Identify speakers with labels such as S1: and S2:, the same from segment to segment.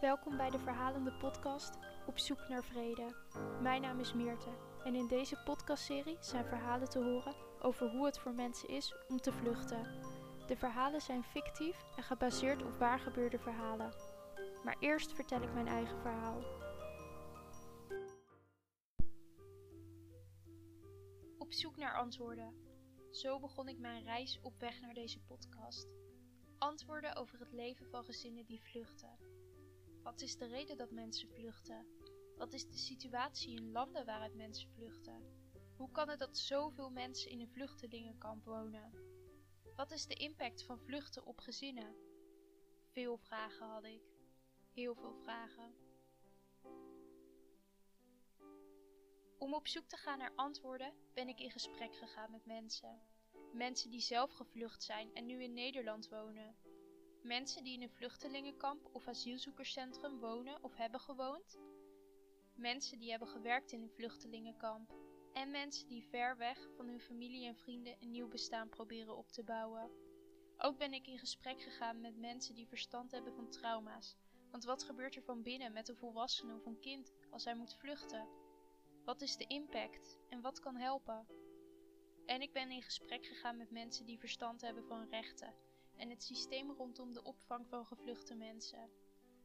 S1: Welkom bij de Verhalende Podcast Op zoek naar vrede. Mijn naam is Meerte en in deze podcastserie zijn verhalen te horen over hoe het voor mensen is om te vluchten. De verhalen zijn fictief en gebaseerd op waargebeurde verhalen. Maar eerst vertel ik mijn eigen verhaal. Op zoek naar antwoorden. Zo begon ik mijn reis op weg naar deze podcast. Antwoorden over het leven van gezinnen die vluchten. Wat is de reden dat mensen vluchten? Wat is de situatie in landen waaruit mensen vluchten? Hoe kan het dat zoveel mensen in een vluchtelingenkamp wonen? Wat is de impact van vluchten op gezinnen? Veel vragen had ik. Heel veel vragen. Om op zoek te gaan naar antwoorden ben ik in gesprek gegaan met mensen. Mensen die zelf gevlucht zijn en nu in Nederland wonen. Mensen die in een vluchtelingenkamp of asielzoekerscentrum wonen of hebben gewoond. Mensen die hebben gewerkt in een vluchtelingenkamp. En mensen die ver weg van hun familie en vrienden een nieuw bestaan proberen op te bouwen. Ook ben ik in gesprek gegaan met mensen die verstand hebben van trauma's. Want wat gebeurt er van binnen met een volwassene of een kind als hij moet vluchten? Wat is de impact en wat kan helpen? En ik ben in gesprek gegaan met mensen die verstand hebben van rechten en het systeem rondom de opvang van gevluchte mensen.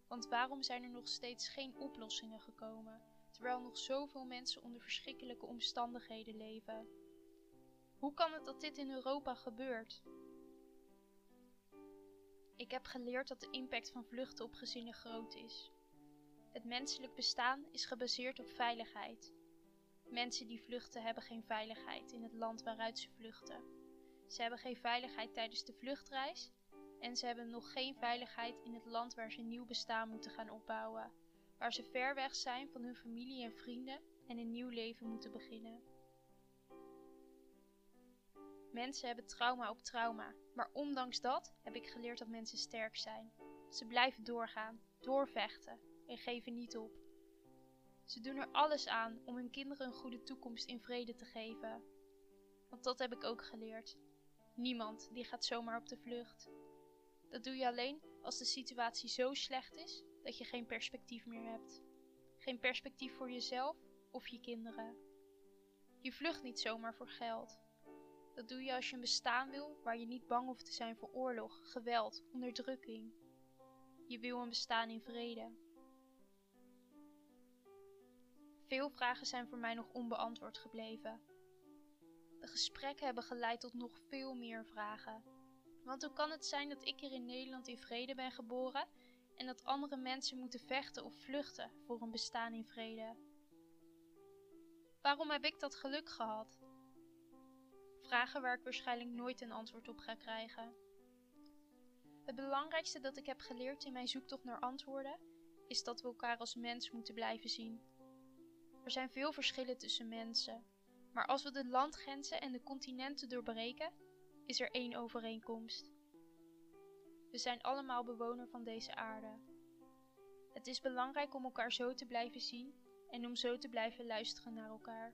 S1: Want waarom zijn er nog steeds geen oplossingen gekomen, terwijl nog zoveel mensen onder verschrikkelijke omstandigheden leven? Hoe kan het dat dit in Europa gebeurt? Ik heb geleerd dat de impact van vluchten op gezinnen groot is. Het menselijk bestaan is gebaseerd op veiligheid. Mensen die vluchten hebben geen veiligheid in het land waaruit ze vluchten. Ze hebben geen veiligheid tijdens de vluchtreis en ze hebben nog geen veiligheid in het land waar ze een nieuw bestaan moeten gaan opbouwen, waar ze ver weg zijn van hun familie en vrienden en een nieuw leven moeten beginnen. Mensen hebben trauma op trauma, maar ondanks dat heb ik geleerd dat mensen sterk zijn. Ze blijven doorgaan, doorvechten en geven niet op. Ze doen er alles aan om hun kinderen een goede toekomst in vrede te geven. Dat heb ik ook geleerd. Niemand die gaat zomaar op de vlucht. Dat doe je alleen als de situatie zo slecht is dat je geen perspectief meer hebt. Geen perspectief voor jezelf of je kinderen. Je vlucht niet zomaar voor geld. Dat doe je als je een bestaan wil waar je niet bang hoeft te zijn voor oorlog, geweld, onderdrukking. Je wil een bestaan in vrede. Veel vragen zijn voor mij nog onbeantwoord gebleven. De gesprekken hebben geleid tot nog veel meer vragen. Want hoe kan het zijn dat ik hier in Nederland in vrede ben geboren en dat andere mensen moeten vechten of vluchten voor een bestaan in vrede? Waarom heb ik dat geluk gehad? Vragen waar ik waarschijnlijk nooit een antwoord op ga krijgen. Het belangrijkste dat ik heb geleerd in mijn zoektocht naar antwoorden is dat we elkaar als mens moeten blijven zien. Er zijn veel verschillen tussen mensen, maar als we de landgrenzen en de continenten doorbreken, is er één overeenkomst. We zijn allemaal bewoner van deze aarde. Het is belangrijk om elkaar zo te blijven zien en om zo te blijven luisteren naar elkaar.